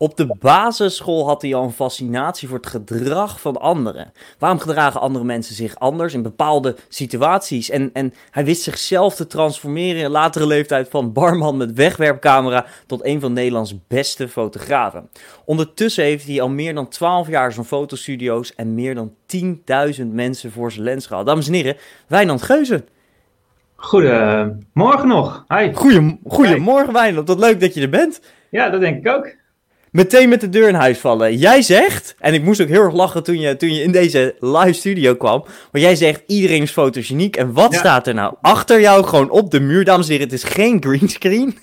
Op de basisschool had hij al een fascinatie voor het gedrag van anderen. Waarom gedragen andere mensen zich anders in bepaalde situaties? En, en hij wist zichzelf te transformeren in latere leeftijd van barman met wegwerpcamera tot een van Nederlands beste fotografen. Ondertussen heeft hij al meer dan 12 jaar zo'n fotostudio's en meer dan 10.000 mensen voor zijn lens gehad. Dames en heren, Wijnand Geuze. Goedemorgen nog. Hi. Goedem, goedemorgen Wijnand, wat leuk dat je er bent. Ja, dat denk ik ook meteen met de deur in huis vallen. Jij zegt, en ik moest ook heel erg lachen toen je, toen je in deze live studio kwam, maar jij zegt iedereen is fotogeniek. En wat staat er nou achter jou gewoon op de muur? Dames en heren, het is geen greenscreen.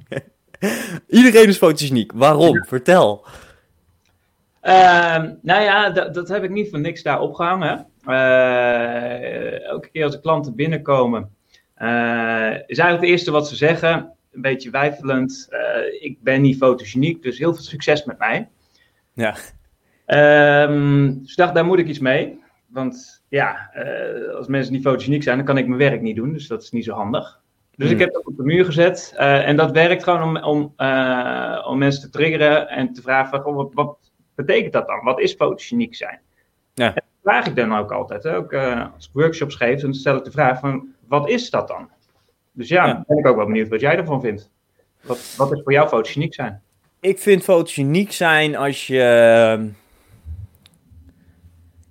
iedereen is fotogeniek. Waarom? Vertel. Uh, nou ja, dat heb ik niet voor niks daar opgehangen. Uh, elke keer als de klanten binnenkomen, uh, is eigenlijk het eerste wat ze zeggen een beetje wijfelend. Uh, ik ben niet fotogeniek, dus heel veel succes met mij. Ja. Um, dus dacht, daar moet ik iets mee. Want ja, uh, als mensen niet fotogeniek zijn, dan kan ik mijn werk niet doen. Dus dat is niet zo handig. Dus ik hmm. heb dat op de muur gezet. Uh, en dat werkt gewoon om, om, om mensen te triggeren en te vragen: van, wat, wat, betekent dat dan? Wat is fotogeniek zijn? Ja. En dat vraag ik dan ook altijd. Hè? Ook als ik workshops geef, dan stel ik de vraag: van, wat is dat dan? Dus ja, ben ik ook wel benieuwd wat jij ervan vindt. Wat, wat is voor jou fotogeniek zijn? Ik vind fotogeniek zijn als je ehm,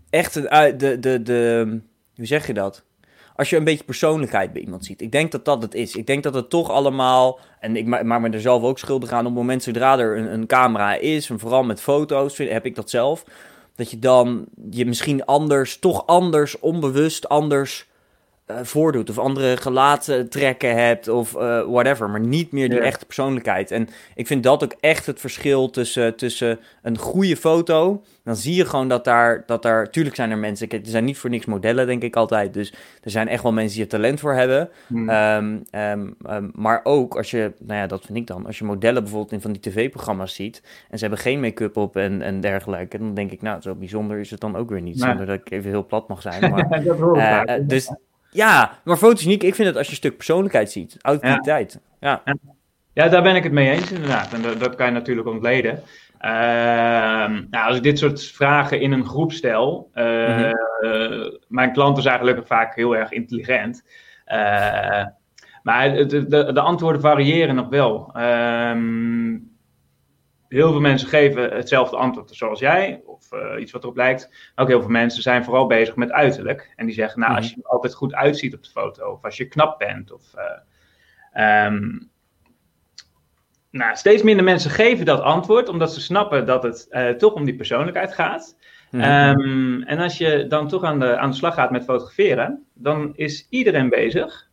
echt de, de, de, de, hoe zeg je dat? Als je een beetje persoonlijkheid bij iemand ziet. Ik denk dat dat het is. Ik denk dat het toch allemaal, en ik maak me er zelf ook schuldig aan, op het moment zodra er een, een camera is, en vooral met foto's, heb ik dat zelf, dat je dan je misschien anders, toch anders, onbewust anders voordoet. Of andere gelaatstrekken hebt of uh, whatever. Maar niet meer die echte persoonlijkheid. En ik vind dat ook echt het verschil tussen, tussen een goede foto. Dan zie je gewoon dat daar, dat daar... Tuurlijk zijn er mensen... Er zijn niet voor niks modellen, denk ik altijd. Dus er zijn echt wel mensen die er talent voor hebben. Hmm. Um, um, um, maar ook als je... Nou ja, dat vind ik dan. Als je modellen bijvoorbeeld in van die tv-programma's ziet... en ze hebben geen make-up op en, en dergelijke... dan denk ik, nou, zo bijzonder is het dan ook weer niet. Zonder dat ik even heel plat mag zijn. Maar, dat uh, dus ja, maar fotogeniek, ik vind het als je een stuk persoonlijkheid ziet. Authenticiteit. Ja. ja. Ja. daar ben ik het mee eens inderdaad. En dat, dat kan je natuurlijk ontleden. Uh, nou, als ik dit soort vragen in een groep stel, uh, mijn klanten zijn gelukkig vaak heel erg intelligent. Uh, maar de, de, de, antwoorden variëren nog wel. Ehm, heel veel mensen geven hetzelfde antwoord zoals jij, of uh, iets wat erop lijkt. Ook heel veel mensen zijn vooral bezig met uiterlijk. En die zeggen, nou, als mhm. je er altijd goed uitziet op de foto, of als je knap bent, of... Uh, um, nou, steeds minder mensen geven dat antwoord, omdat ze snappen dat het uh, toch om die persoonlijkheid gaat. Mm um, en als je dan toch aan de, aan de slag gaat met fotograferen, dan is iedereen bezig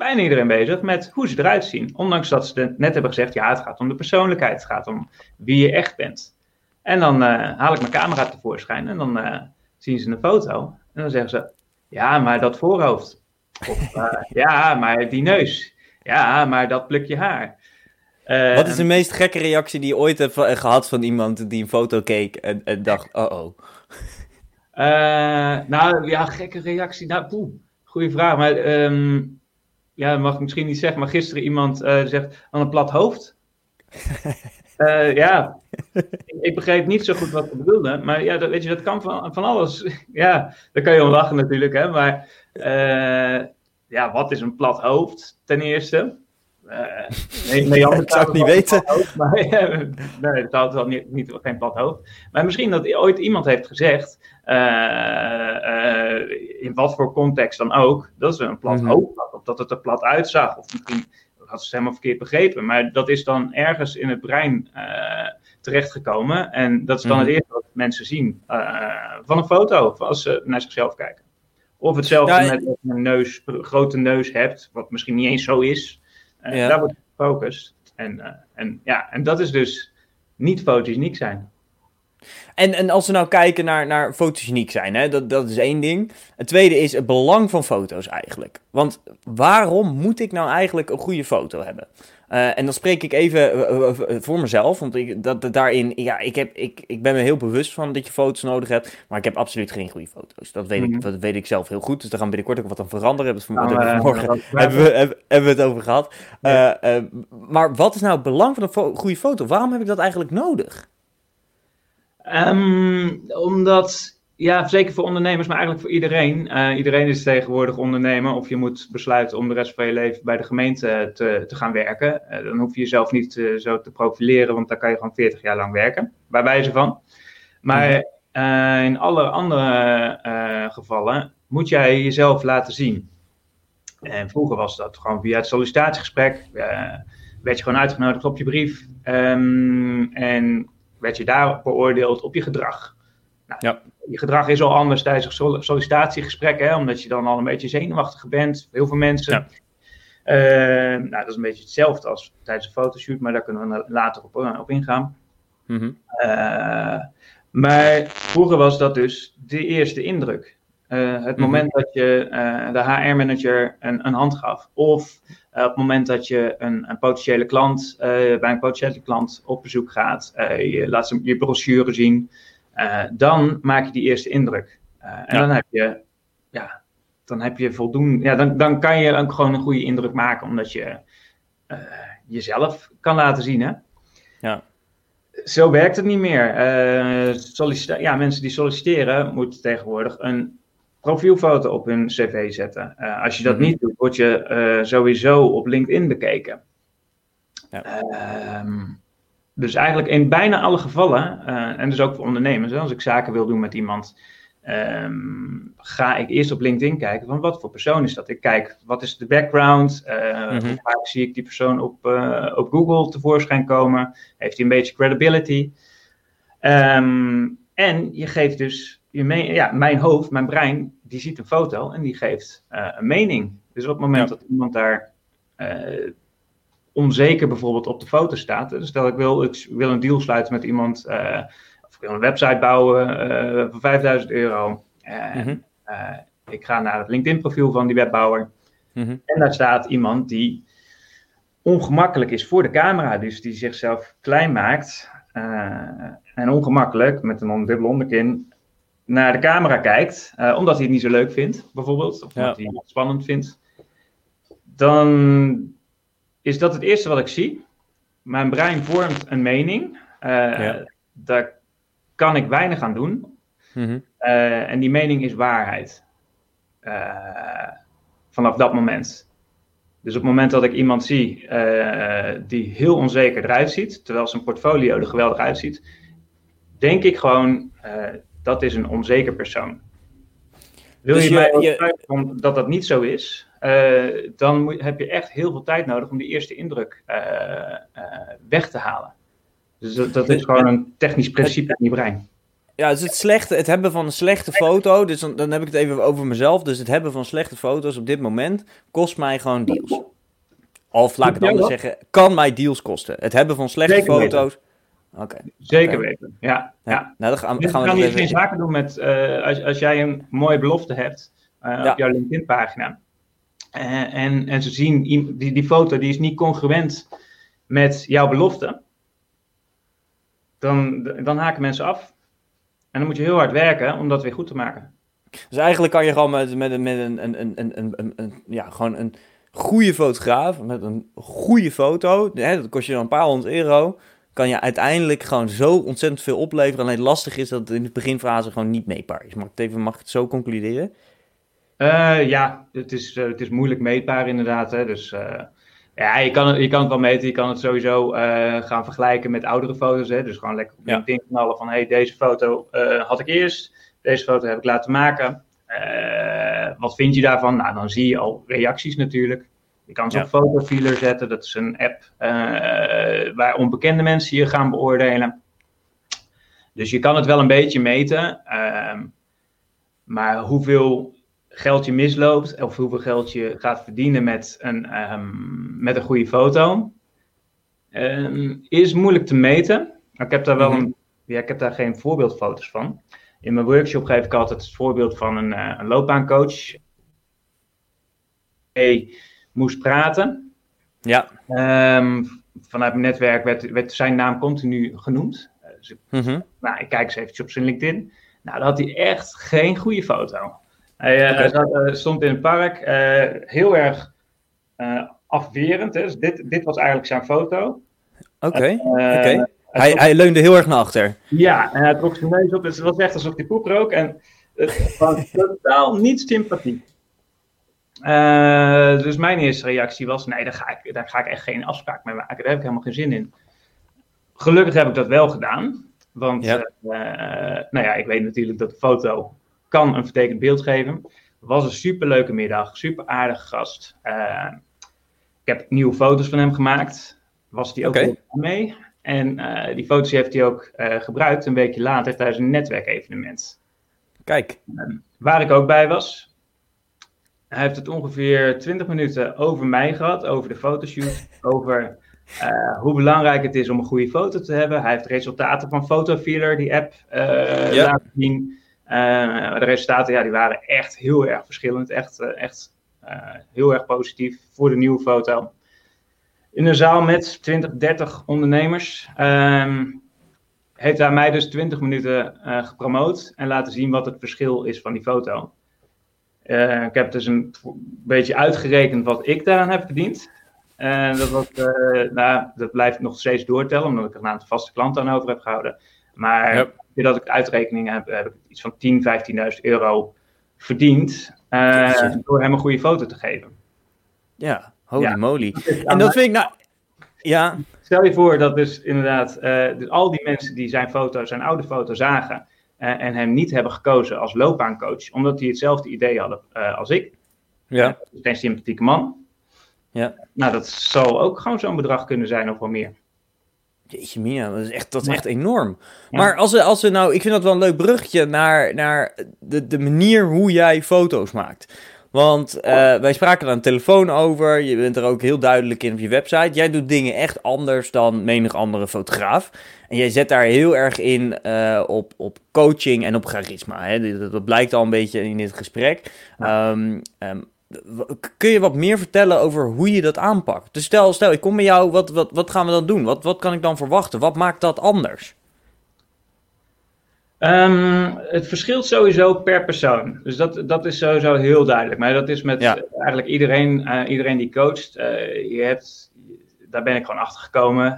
bijna iedereen bezig met hoe ze eruit zien. Ondanks dat ze net hebben gezegd, ja, het gaat om de persoonlijkheid, het gaat om wie je echt bent. En dan uh, haal ik mijn camera tevoorschijn en dan uh, zien ze een foto. En dan zeggen ze, ja, maar dat voorhoofd. Of uh, ja, maar die neus. Ja, maar dat plukje haar. Wat is de meest gekke reactie die je ooit hebt gehad van iemand die een foto keek en, en dacht, oh oh. nou ja, gekke reactie. Nou, poeh, goede vraag. Maar um, ja, dat mag ik misschien niet zeggen, maar gisteren iemand uh, zegt aan een plat hoofd. uh, ja, ik, ik, begreep niet zo goed wat ze bedoelde, maar ja, dat, weet je, dat kan van, van alles. ja, daar kan je om lachen natuurlijk, hè, maar uh, ja, wat is een plat hoofd ten eerste? nee, nee, ik zou het niet weten. Hoofd, maar, nee, het had wel niet, niet, geen plat hoofd. Maar misschien dat ooit iemand heeft gezegd, in wat voor context dan ook, dat ze een plat mm hoofd had, of dat het er plat uitzag, of misschien had ze het helemaal verkeerd begrepen. Maar dat is dan ergens in het brein uh, terechtgekomen. En dat is dan het mhm. eerste wat mensen zien uh, van een foto, als ze naar zichzelf kijken. Of hetzelfde ja, met een neus, grote neus hebt, wat misschien niet eens zo is. Uh, ja. Daar wordt gefocust. En, en, ja, en dat is dus niet fotogeniek zijn. En, en als we nou kijken naar, naar fotogeniek zijn, hè, dat, dat is één ding. Het tweede is het belang van foto's eigenlijk. Want waarom moet ik nou eigenlijk een goede foto hebben? Uh, en dan spreek ik even uh, voor mezelf, want ik, dat, daarin, ja, ik, heb, ik, ik ben me heel bewust van dat je foto's nodig hebt, maar ik heb absoluut geen goede foto's. Dat weet, mm -hmm. ik, mhm. dat weet ik zelf heel goed, dus daar gaan we binnenkort ook wat aan veranderen. Dat nou, vanmorgen hebben, hebben, we, hebben, hebben we het over gehad. Ja. maar wat is nou het belang van een fo goede foto? Waarom heb ik dat eigenlijk nodig? Um, omdat, ja, zeker voor ondernemers, maar eigenlijk voor iedereen. Uh, iedereen is tegenwoordig ondernemer. Of je moet besluiten om de rest van je leven bij de gemeente te, te gaan werken. Uh, dan hoef je jezelf niet uh, zo te profileren, want dan kan je gewoon 40 jaar lang werken. Bij wijze van. Maar mm. in alle andere gevallen moet jij jezelf laten zien. En vroeger was dat gewoon via het sollicitatiegesprek. werd je gewoon uitgenodigd op je brief. Um, en werd je daar beoordeeld op je gedrag. Nou, ja. Je gedrag is al anders tijdens een sollicitatiegesprek, hè, omdat je dan al een beetje zenuwachtig bent. Heel veel mensen. Ja. Uh, nou, dat is een beetje hetzelfde als tijdens een fotoshoot, maar daar kunnen we later op, eh, op ingaan. Mm -hmm. uh, maar vroeger was dat dus de eerste indruk. Uh, het mm -hmm. moment dat je de HR-manager een, een, hand gaf. Of op het moment dat je een, een potentiële klant, bij een potentiële klant op bezoek gaat. je laat ze je brochure zien. Uh, dan maak je die eerste indruk. Uh, en ja. dan heb je, ja, dan heb je voldoende, ja, dan, dan kan je ook gewoon een goede indruk maken, omdat je uh, jezelf kan laten zien, hè. Ja. Zo werkt het niet meer. ja, mensen die solliciteren moeten tegenwoordig een profielfoto op hun cv zetten. als je dat mm -hmm. niet doet, word je sowieso op LinkedIn bekeken. Ja. Ehm, dus eigenlijk in bijna alle gevallen, uh, en dus ook voor ondernemers, als ik zaken wil doen met iemand, um, ga ik eerst op LinkedIn kijken van wat voor persoon is dat. Ik kijk, wat is de background? Mm-hmm. Hoe vaak zie ik die persoon op, op Google tevoorschijn komen? Heeft hij een beetje credibility? Um, en je geeft dus, je ja, mijn hoofd, mijn brein, die ziet een foto en die geeft een mening. Dus op het moment ja. dat iemand daar onzeker bijvoorbeeld op de foto staat. Dus stel ik wil, ik wil een deal sluiten met iemand, uh, of ik wil een website bouwen voor 5000 euro. En mm -hmm. ik ga naar het LinkedIn profiel van die webbouwer. Mm -hmm. En daar staat iemand die ongemakkelijk is voor de camera, dus die zichzelf klein maakt en ongemakkelijk met een dubbele onderkin naar de camera kijkt, omdat hij het niet zo leuk vindt, bijvoorbeeld, of ja. omdat hij het spannend vindt. Dan is dat het eerste wat ik zie. Mijn brein vormt een mening. Uh, ja. Daar kan ik weinig aan doen. Mm -hmm. uh, en die mening is waarheid. Vanaf dat moment. Dus op het moment dat ik iemand zie die heel onzeker eruit ziet, terwijl zijn portfolio er geweldig uitziet, denk ik gewoon dat is een onzeker persoon. Wil dus je, je mij je... dat dat niet zo is, uh, dan moet, heb je echt heel veel tijd nodig om die eerste indruk uh, uh, weg te halen. Dus dat, dat is gewoon een technisch principe in je brein. Ja, dus het, slechte, het hebben van een slechte foto, dus dan, dan heb ik het even over mezelf. Dus het hebben van slechte foto's op dit moment kost mij gewoon deals. Of laat ik het anders zeggen, kan mij deals kosten. Het hebben van slechte Zeker foto's. Okay. Zeker okay. weten, ja. ja. ja. Nou, dan gaan, dan gaan we kan je geen zaken doen met, als, als jij een mooie belofte hebt ja. op jouw LinkedIn-pagina uh, en, en ze zien, die, die foto die is niet congruent met jouw belofte, dan, dan haken mensen af. En dan moet je heel hard werken om dat weer goed te maken. Dus eigenlijk kan je gewoon met, met, met een, een, een, een, een, een, ja, gewoon een goede fotograaf, met een goede foto, hè, dat kost je dan een paar honderd euro, kan je uiteindelijk gewoon zo ontzettend veel opleveren. Alleen lastig is dat het in de beginfase gewoon niet meetbaar is. Mag ik het, even, mag ik het zo concluderen? Uh, ja, het is, uh, het is moeilijk meetbaar inderdaad. Hè? Dus uh, ja, je kan, het, je kan het wel meten. Je kan het sowieso gaan vergelijken met oudere foto's. Hè? Dus gewoon lekker op LinkedIn ja. knallen van... hey, deze foto had ik eerst. Deze foto heb ik laten maken. wat vind je daarvan? Nou, dan zie je al reacties natuurlijk. Je kan ze ja. op Fotofiler zetten. Dat is een app waar onbekende mensen je gaan beoordelen. Dus je kan het wel een beetje meten. Ehm, maar hoeveel geld je misloopt of hoeveel geld je gaat verdienen met een, um, met een goede foto. Ehm, is moeilijk te meten. Ik heb daar wel Mhm. een, ja, ik heb daar geen voorbeeldfoto's van. In mijn workshop geef ik altijd het voorbeeld van een, eh, een loopbaancoach. Hij moest praten. Ja. Ehm, vanuit mijn netwerk werd, werd zijn naam continu genoemd. Eh, dus ik, Mhm. nou, ik kijk eens eventjes op zijn LinkedIn. Nou, dan had hij echt geen goede foto. Hij eh, zat, eh, stond in het park, eh, heel erg eh, afwerend. Hè? Dus dit, dit was eigenlijk zijn foto. Oké. Eh, hij Hij, trok- hij leunde heel erg naar achter. Ja, en hij trok zijn neus op. Dus het was echt alsof hij poep rook. En het was totaal niet sympathiek. Eh, dus mijn eerste reactie was: nee, daar ga, ik, daar ga ik echt geen afspraak mee maken. Daar heb ik helemaal geen zin in. Gelukkig heb ik dat wel gedaan. Want Ja. eh, nou ja, ik weet natuurlijk dat de foto kan een vertekend beeld geven. Het was een superleuke middag, super aardige gast. Eh, ik heb nieuwe foto's van hem gemaakt. Was hij ook blij mee. En die foto's heeft hij ook gebruikt een weekje later tijdens een netwerkevenement. Kijk. Waar ik ook bij was. Hij heeft het ongeveer 20 minuten over mij gehad, over de fotoshoot, over eh, hoe belangrijk het is om een goede foto te hebben. Hij heeft resultaten van Photofeeler, die app, eh, Ja. laten zien. Eh, de resultaten ja, die waren echt heel erg verschillend, echt, echt heel erg positief voor de nieuwe foto. In een zaal met 20, 30 ondernemers. ehm, heeft hij mij dus 20 minuten gepromoot en laten zien wat het verschil is van die foto. Eh, ik heb dus een beetje uitgerekend wat ik daaraan heb verdiend. En dat, was, eh, nou, dat blijft nog steeds doortellen, omdat ik er een aantal vaste klanten aan over heb gehouden. Maar Ja. dat ik uitrekeningen heb, heb ik iets van 10.000, 15.000 euro verdiend. eh, door hem een goede foto te geven. Ja. Holy Ja. moly. En dat vind ik nou... Ja. Stel je voor dat dus inderdaad dus al die mensen die zijn foto, zijn oude foto zagen en hem niet hebben gekozen als loopbaancoach, omdat die hetzelfde idee hadden eh, als ik. Ja. Dus een sympathieke man. Ja. Nou, dat zal ook gewoon zo'n bedrag kunnen zijn of wel meer. Jeetje mina, dat is echt, dat is echt enorm. Ja. Maar als we, als we nou, ik vind dat wel een leuk bruggetje naar, naar de, de manier hoe jij foto's maakt. Want eh, wij spraken aan de telefoon over. Je bent er ook heel duidelijk in op je website. Jij doet dingen echt anders dan menig andere fotograaf. En jij zet daar heel erg in eh, op, op coaching en op charisma. Hè? Dat, dat blijkt al een beetje in dit gesprek. Ehm, ehm, kun je wat meer vertellen over hoe je dat aanpakt? Dus stel, stel ik kom bij jou, wat, wat, wat gaan we dan doen? Wat, wat kan ik dan verwachten? Wat maakt dat anders? Ehm, het verschilt sowieso per persoon. Dus dat, dat is sowieso heel duidelijk. Maar dat is met Ja. eh, eigenlijk iedereen, eh, iedereen die coacht. Eh, je hebt, daar ben ik gewoon achter gekomen.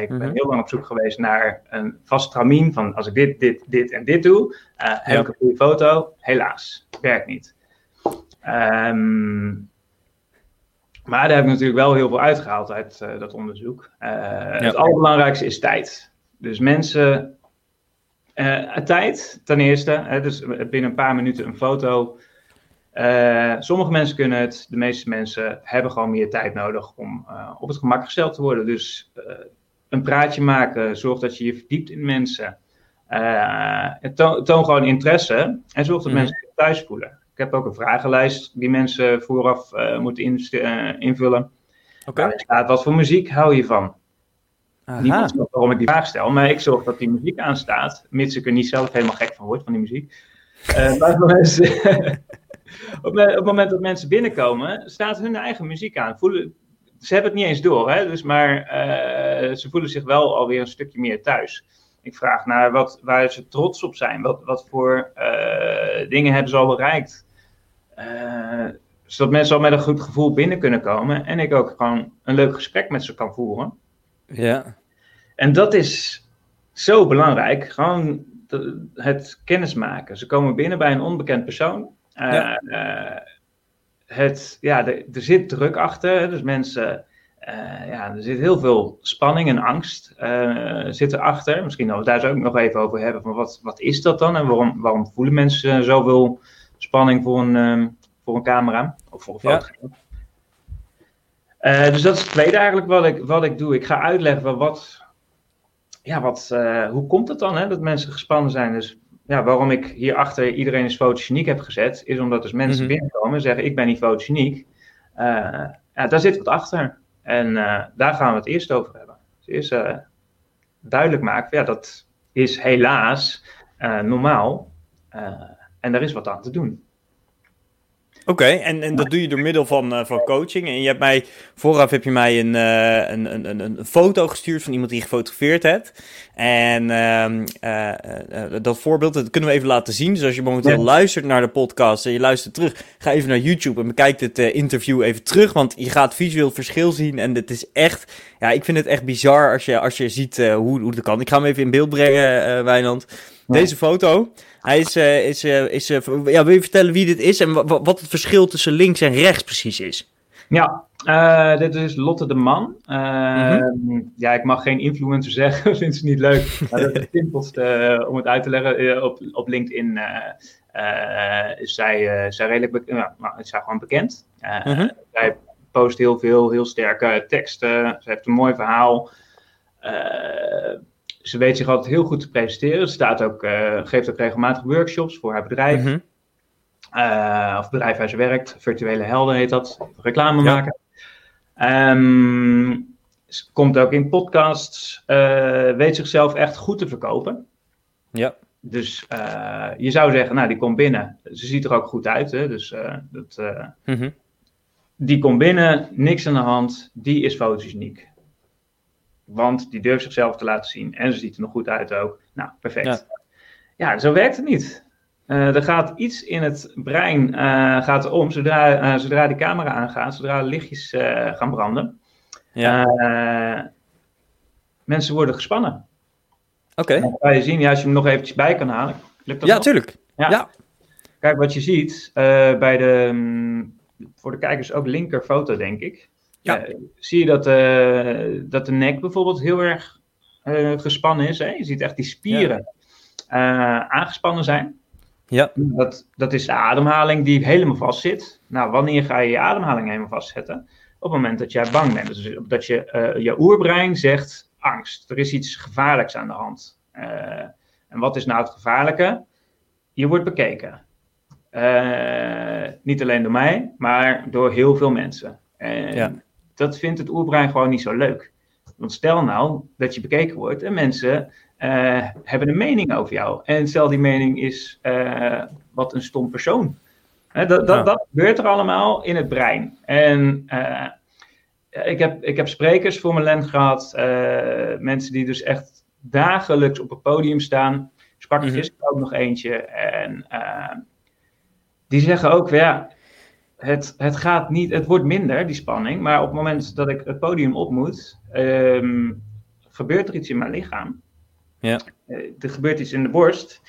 Ik ben Mhm. heel lang op zoek geweest naar een vast tramien van als ik dit, dit, dit en dit doe, heb ik een goede foto. Helaas, werkt niet. Ehm, maar daar heb ik natuurlijk wel heel veel uitgehaald uit dat onderzoek. Het allerbelangrijkste is tijd. Dus mensen eh, tijd, ten eerste. Hè, dus binnen een paar minuten een foto. Eh, sommige mensen kunnen het, de meeste mensen hebben gewoon meer tijd nodig om eh, op het gemak gesteld te worden. Dus eh, een praatje maken, zorg dat je je verdiept in mensen. Eh, en toon, gewoon interesse en zorg dat Mhm. mensen zich thuis voelen. Ik heb ook een vragenlijst die mensen vooraf eh, moeten eh, invullen. Oké. Staat, wat voor muziek hou je van? Aha. Niemand snapt waarom ik die vraag stel, maar ik zorg dat die muziek aanstaat, mits ik er niet zelf helemaal gek van word, van die muziek. Eh, maar mensen, op, op het moment dat mensen binnenkomen, staat hun eigen muziek aan. Voelen, ze hebben het niet eens door, hè? Dus, maar eh, ze voelen zich wel alweer een stukje meer thuis. Ik vraag naar wat, waar ze trots op zijn. Wat, wat voor eh, dingen hebben ze al bereikt. Zodat mensen al met een goed gevoel binnen kunnen komen. En ik ook gewoon een leuk gesprek met ze kan voeren. Ja. En dat is zo belangrijk. Gewoon de- het kennismaken. Ze komen binnen bij een onbekend persoon. Eh, Ja. eh, het, ja, er, er zit druk achter. Dus mensen, eh, ja, er zit heel veel spanning en angst eh zit erachter. Misschien dat we daar zo ook nog even over hebben. Van wat, wat is dat dan? En waarom, waarom voelen mensen zoveel spanning voor een, ehm, voor een camera? Of voor een Ja. fotograaf? Eh, dus dat is het tweede eigenlijk wat ik, wat ik doe. Ik ga uitleggen wat, ja, wat, eh, hoe komt het dan hè, dat mensen gespannen zijn? Dus ja, waarom ik hierachter iedereen is fotogeniek heb gezet, is omdat dus mensen Mhm. binnenkomen en zeggen ik ben niet fotogeniek. Eh, ja, daar zit wat achter. En eh, daar gaan we het eerst over hebben. is duidelijk maken, ja, dat is helaas normaal. en daar is wat aan te doen. Oké, en, en dat doe je door middel van, uh, van coaching. En je hebt mij, vooraf heb je mij een, uh, een, een, een, foto gestuurd van iemand die je gefotografeerd hebt. En uh, dat voorbeeld, dat kunnen we even laten zien. Dus als je momenteel luistert naar de podcast en je luistert terug, ga even naar YouTube en bekijk het interview even terug. Want je gaat visueel verschil zien en het is echt, ja, ik vind het echt bizar als je, als je ziet hoe, hoe dat kan. Ik ga hem even in beeld brengen, Wijnand. Deze foto. Hij is, uh, is, uh, is uh, ja, wil je vertellen wie dit is en wat het verschil tussen links en rechts precies is? Ja, dit is Lotte de Man. Mm Ja, ik mag geen influencer zeggen, vindt ze niet leuk. Maar dat is het simpelste om het uit te leggen. op, op LinkedIn is zij, zij redelijk bekend, nou, is zij gewoon bekend. Mm -hmm. Zij post heel veel, heel sterke teksten. Ze heeft een mooi verhaal ze weet zich altijd heel goed te presenteren. Ze staat ook, uh, geeft ook regelmatig workshops voor haar bedrijf. Mm uh, of bedrijf waar ze werkt. Virtuele helden heet dat. Reclame maken. Um, ze komt ook in podcasts. Uh, weet zichzelf echt goed te verkopen. Ja. Dus je zou zeggen, nou, die komt binnen. Ze ziet er ook goed uit. Hè? Dus dat, mm -hmm. die komt binnen, niks aan de hand. Die is fotogeniek. Want die durft zichzelf te laten zien. En ze ziet er nog goed uit ook. Nou, perfect. Ja, ja zo werkt het niet. Uh, er gaat iets in het brein uh, gaat om zodra, uh, zodra die camera aangaat, zodra lichtjes gaan branden. Ja. mensen worden gespannen. Oké. Okay. Dan kan je zien, ja, als je hem nog eventjes bij kan halen. Lukt dat ja, tuurlijk. Ja. ja. Kijk, wat je ziet bij de, um, voor de kijkers ook linker foto, denk ik. Ja. Uh, zie je dat, uh, dat de nek bijvoorbeeld heel erg uh, gespannen is. Hè? Je ziet echt die spieren ja. aangespannen zijn. Ja. Dat, dat is de ademhaling die helemaal vast zit. Nou, wanneer ga je je ademhaling helemaal vastzetten? Op het moment dat jij bang bent. Dus dat je, je oerbrein zegt angst. Er is iets gevaarlijks aan de hand. en wat is nou het gevaarlijke? Je wordt bekeken. niet alleen door mij, maar door heel veel mensen. En ja dat vindt het oerbrein gewoon niet zo leuk. Want stel nou dat je bekeken wordt en mensen uh, hebben een mening over jou. En stel die mening is uh, wat een stom persoon. dat, dat, ja. dat, gebeurt er allemaal in het brein. En uh, ik, heb, ik heb sprekers voor mijn lens gehad. mensen die dus echt dagelijks op het podium staan. Sprak er mm -hmm. ook nog eentje. En die zeggen ook, ja, het, het gaat niet, het wordt minder, die spanning. Maar op het moment dat ik het podium op moet, um, gebeurt er iets in mijn lichaam. Ja. Uh, er gebeurt iets in de borst.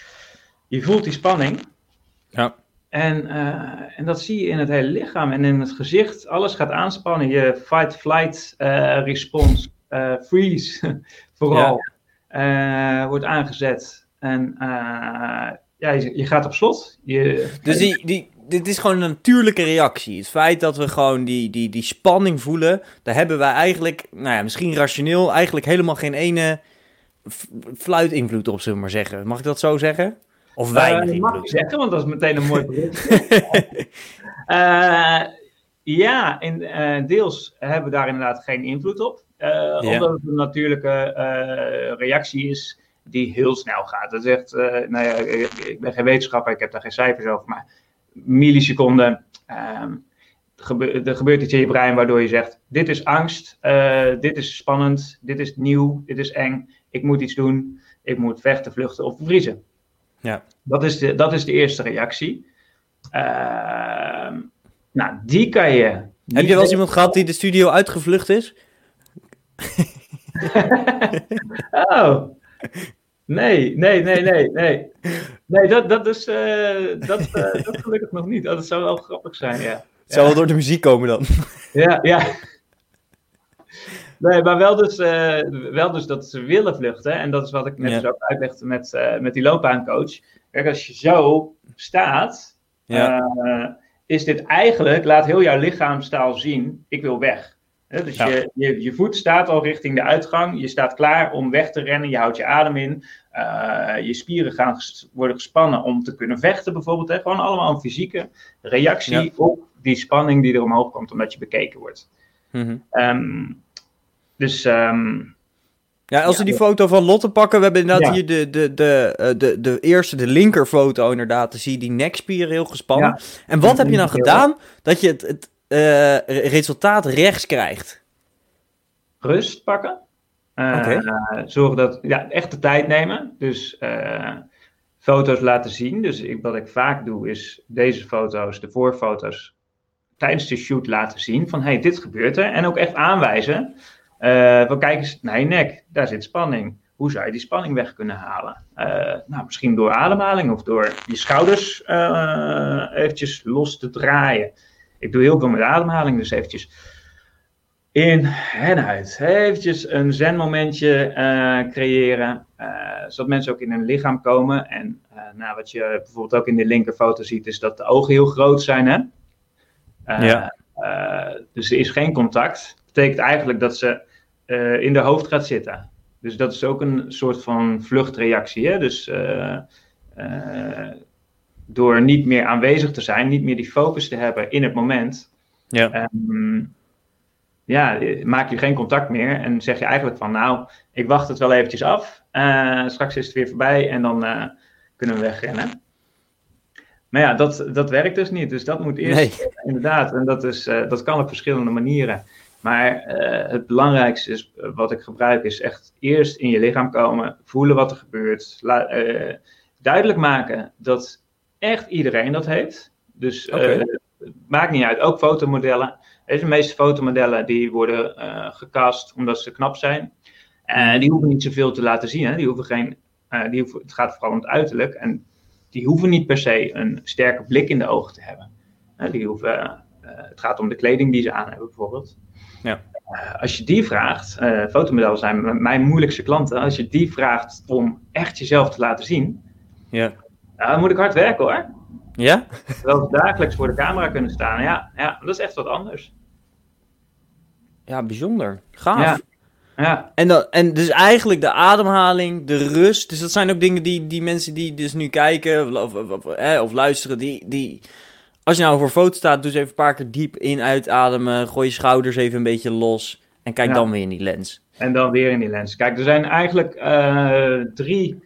Je voelt die spanning. Ja. En, uh, en dat zie je in het hele lichaam en in het gezicht. Alles gaat aanspannen. Je fight-flight uh, response, freeze vooral, ja. wordt aangezet. En ja, je, je, gaat op slot. Je, dus die, die, dit is gewoon een natuurlijke reactie. Het feit dat we gewoon die, die, die spanning voelen, daar hebben wij eigenlijk, nou ja, misschien rationeel, eigenlijk helemaal geen ene fluit invloed op, zullen we maar zeggen. Mag ik dat zo zeggen? Of weinig uh, invloed? Mag ik zeggen, want dat is meteen een mooi bericht. uh, ja, in, uh, deels hebben we daar inderdaad geen invloed op. Ja. Omdat het een natuurlijke reactie is die heel snel gaat. Dat is echt, nou ja, ik ben geen wetenschapper, ik heb daar geen cijfers over, maar milliseconden. Um, er gebeurt iets in je brein waardoor je zegt: Dit is angst, uh, dit is spannend, dit is nieuw, dit is eng, ik moet iets doen, ik moet vechten, vluchten of bevriezen. Ja. Dat, is de, dat is de eerste reactie. Uh, nou, die kan je. Heb je wel eens iemand gehad die de studio uitgevlucht is? oh, Nee, nee, nee, nee, nee. Nee, dat, dat is uh, dat, uh, dat gelukkig nog niet. Dat zou wel grappig zijn, ja. Het zou wel door de muziek komen dan. Ja, ja. Nee, maar wel dus, uh, wel dus dat ze willen vluchten. En dat is wat ik net ja. zo dus uitlegde met, met die loopbaancoach. Kijk, als je zo staat, ja. is dit eigenlijk, laat heel jouw lichaamstaal zien, ik wil weg dus ja. je, je, je, voet staat al richting de uitgang. Je staat klaar om weg te rennen. Je houdt je adem in. Uh, je spieren gaan worden gespannen om te kunnen vechten, bijvoorbeeld. Hè? Gewoon allemaal een fysieke reactie ja. op die spanning die er omhoog komt omdat je bekeken wordt. Mm -hmm. um, dus um, Ja, als we die foto van Lotte pakken, we hebben inderdaad hier de, de, de, de, de, de eerste, de linkerfoto inderdaad. Dan zie je die nekspieren heel gespannen. En wat heb je dan gedaan dat je het, het resultaat rechts krijgt? Rust pakken. Okay. zorg dat, ja, echt de tijd nemen. Dus foto's laten zien. Dus ik, wat ik vaak doe, is deze foto's, de voorfoto's, tijdens de shoot laten zien. Van hey, dit gebeurt er. En ook echt aanwijzen. Uh, van kijk eens naar je nek, daar zit spanning. Hoe zou je die spanning weg kunnen halen? Uh, nou, misschien door ademhaling of door je schouders uh, eventjes los te draaien. Ik doe heel veel met ademhaling, dus eventjes in en uit. Eventjes een zen-momentje creëren, zodat mensen ook in hun lichaam komen. En nou, wat je bijvoorbeeld ook in de linkerfoto ziet, is dat de ogen heel groot zijn. Hè? ja. dus er is geen contact. Dat betekent eigenlijk dat ze uh, in de hoofd gaat zitten. Dus dat is ook een soort van vluchtreactie. Hè? Dus uh, uh, door niet meer aanwezig te zijn, niet meer die focus te hebben in het moment, ja. Um, ja, maak je geen contact meer en zeg je eigenlijk van, nou, ik wacht het wel eventjes af. straks is het weer voorbij en dan kunnen we wegrennen. Maar ja, dat, dat werkt dus niet. Dus dat moet eerst, nee. inderdaad, en dat, is, dat kan op verschillende manieren. Maar het belangrijkste is, wat ik gebruik, is echt eerst in je lichaam komen, voelen wat er gebeurt. La, duidelijk maken dat echt iedereen dat heeft. Dus okay. maakt niet uit, ook fotomodellen. De meeste fotomodellen die worden gecast omdat ze knap zijn. En die hoeven niet zoveel te laten zien. Hè? Die hoeven geen, die hoeven, het gaat vooral om het uiterlijk. En die hoeven niet per se een sterke blik in de ogen te hebben. die hoeven, het gaat om de kleding die ze aan hebben bijvoorbeeld. Ja. Als je die vraagt, fotomodellen zijn mijn moeilijkste klanten, als je die vraagt om echt jezelf te laten zien, ja. Dan moet ik hard werken hoor. Ja? Terwijl ze dagelijks voor de camera kunnen staan. Ja, ja, dat is echt wat anders. Ja, bijzonder. Gaaf. Ja. Ja. En, dan, en dus eigenlijk de ademhaling, de rust. Dus dat zijn ook dingen die, die mensen die dus nu kijken of, of, of, of luisteren, die, die, als je nou voor foto staat, doe eens even een paar keer diep in, uitademen. Gooi je schouders even een beetje los. En kijk dan weer in die lens. En dan weer in die lens. Kijk, er zijn eigenlijk uh, drie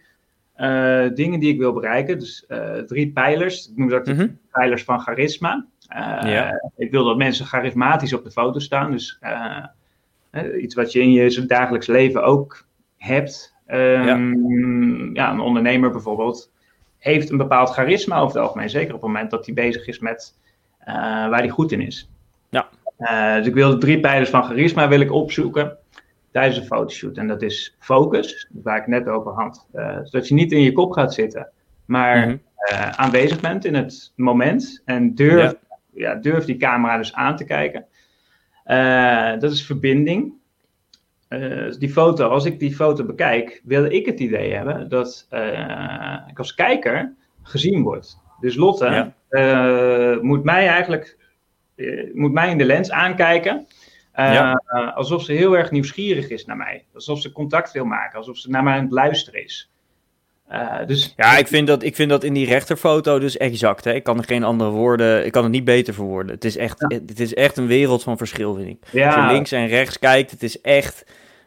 uh, dingen die ik wil bereiken. Dus uh, drie pijlers. Ik noem dat mm -hmm. pijlers van charisma. Ja. Ik wil dat mensen charismatisch op de foto staan. Dus iets wat je in je dagelijks leven ook hebt. Um, ja. ja, een ondernemer bijvoorbeeld heeft een bepaald charisma over het algemeen. Zeker op het moment dat hij bezig is met waar hij goed in is. Ja. Dus ik wil de drie pijlers van charisma wil ik opzoeken tijdens een fotoshoot. En dat is focus, waar ik net over had. Uh, zodat je niet in je kop gaat zitten, maar mm -hmm. aanwezig bent in het moment. En durf, ja. ja. durf die camera dus aan te kijken. dat is verbinding. Die foto, als ik die foto bekijk, wil ik het idee hebben dat ik als kijker gezien word. Dus Lotte ja. moet mij eigenlijk moet mij in de lens aankijken. Ja. alsof ze heel erg nieuwsgierig is naar mij. Alsof ze contact wil maken. Alsof ze naar mij aan het luisteren is. dus... Ja, ik vind, dat, ik vind dat in die rechterfoto dus exact. Hè? Ik kan er geen andere woorden, ik kan het niet beter verwoorden. Het is echt, ja. het is echt een wereld van verschil, vind ik. Ja. Als je links en rechts kijkt, het is echt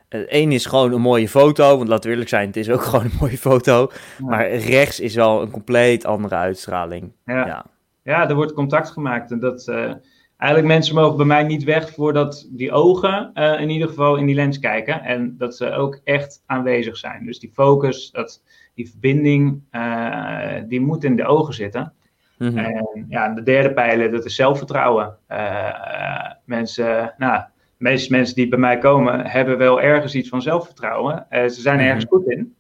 Eén is gewoon een mooie foto, want laten we eerlijk zijn, het is ook gewoon een mooie foto. Maar rechts is wel een compleet andere uitstraling. Ja, ja. ja er wordt contact gemaakt. En dat, uh, eigenlijk mensen mogen bij mij niet weg voordat die ogen uh, in ieder geval in die lens kijken. En dat ze ook echt aanwezig zijn. Dus die focus, dat, die verbinding, uh, die moet in de ogen zitten. Mm -hmm. En ja, de derde pijler, dat is zelfvertrouwen. mensen, nou de meeste mensen die bij mij komen, hebben wel ergens iets van zelfvertrouwen. Ze zijn ergens mhm. goed in.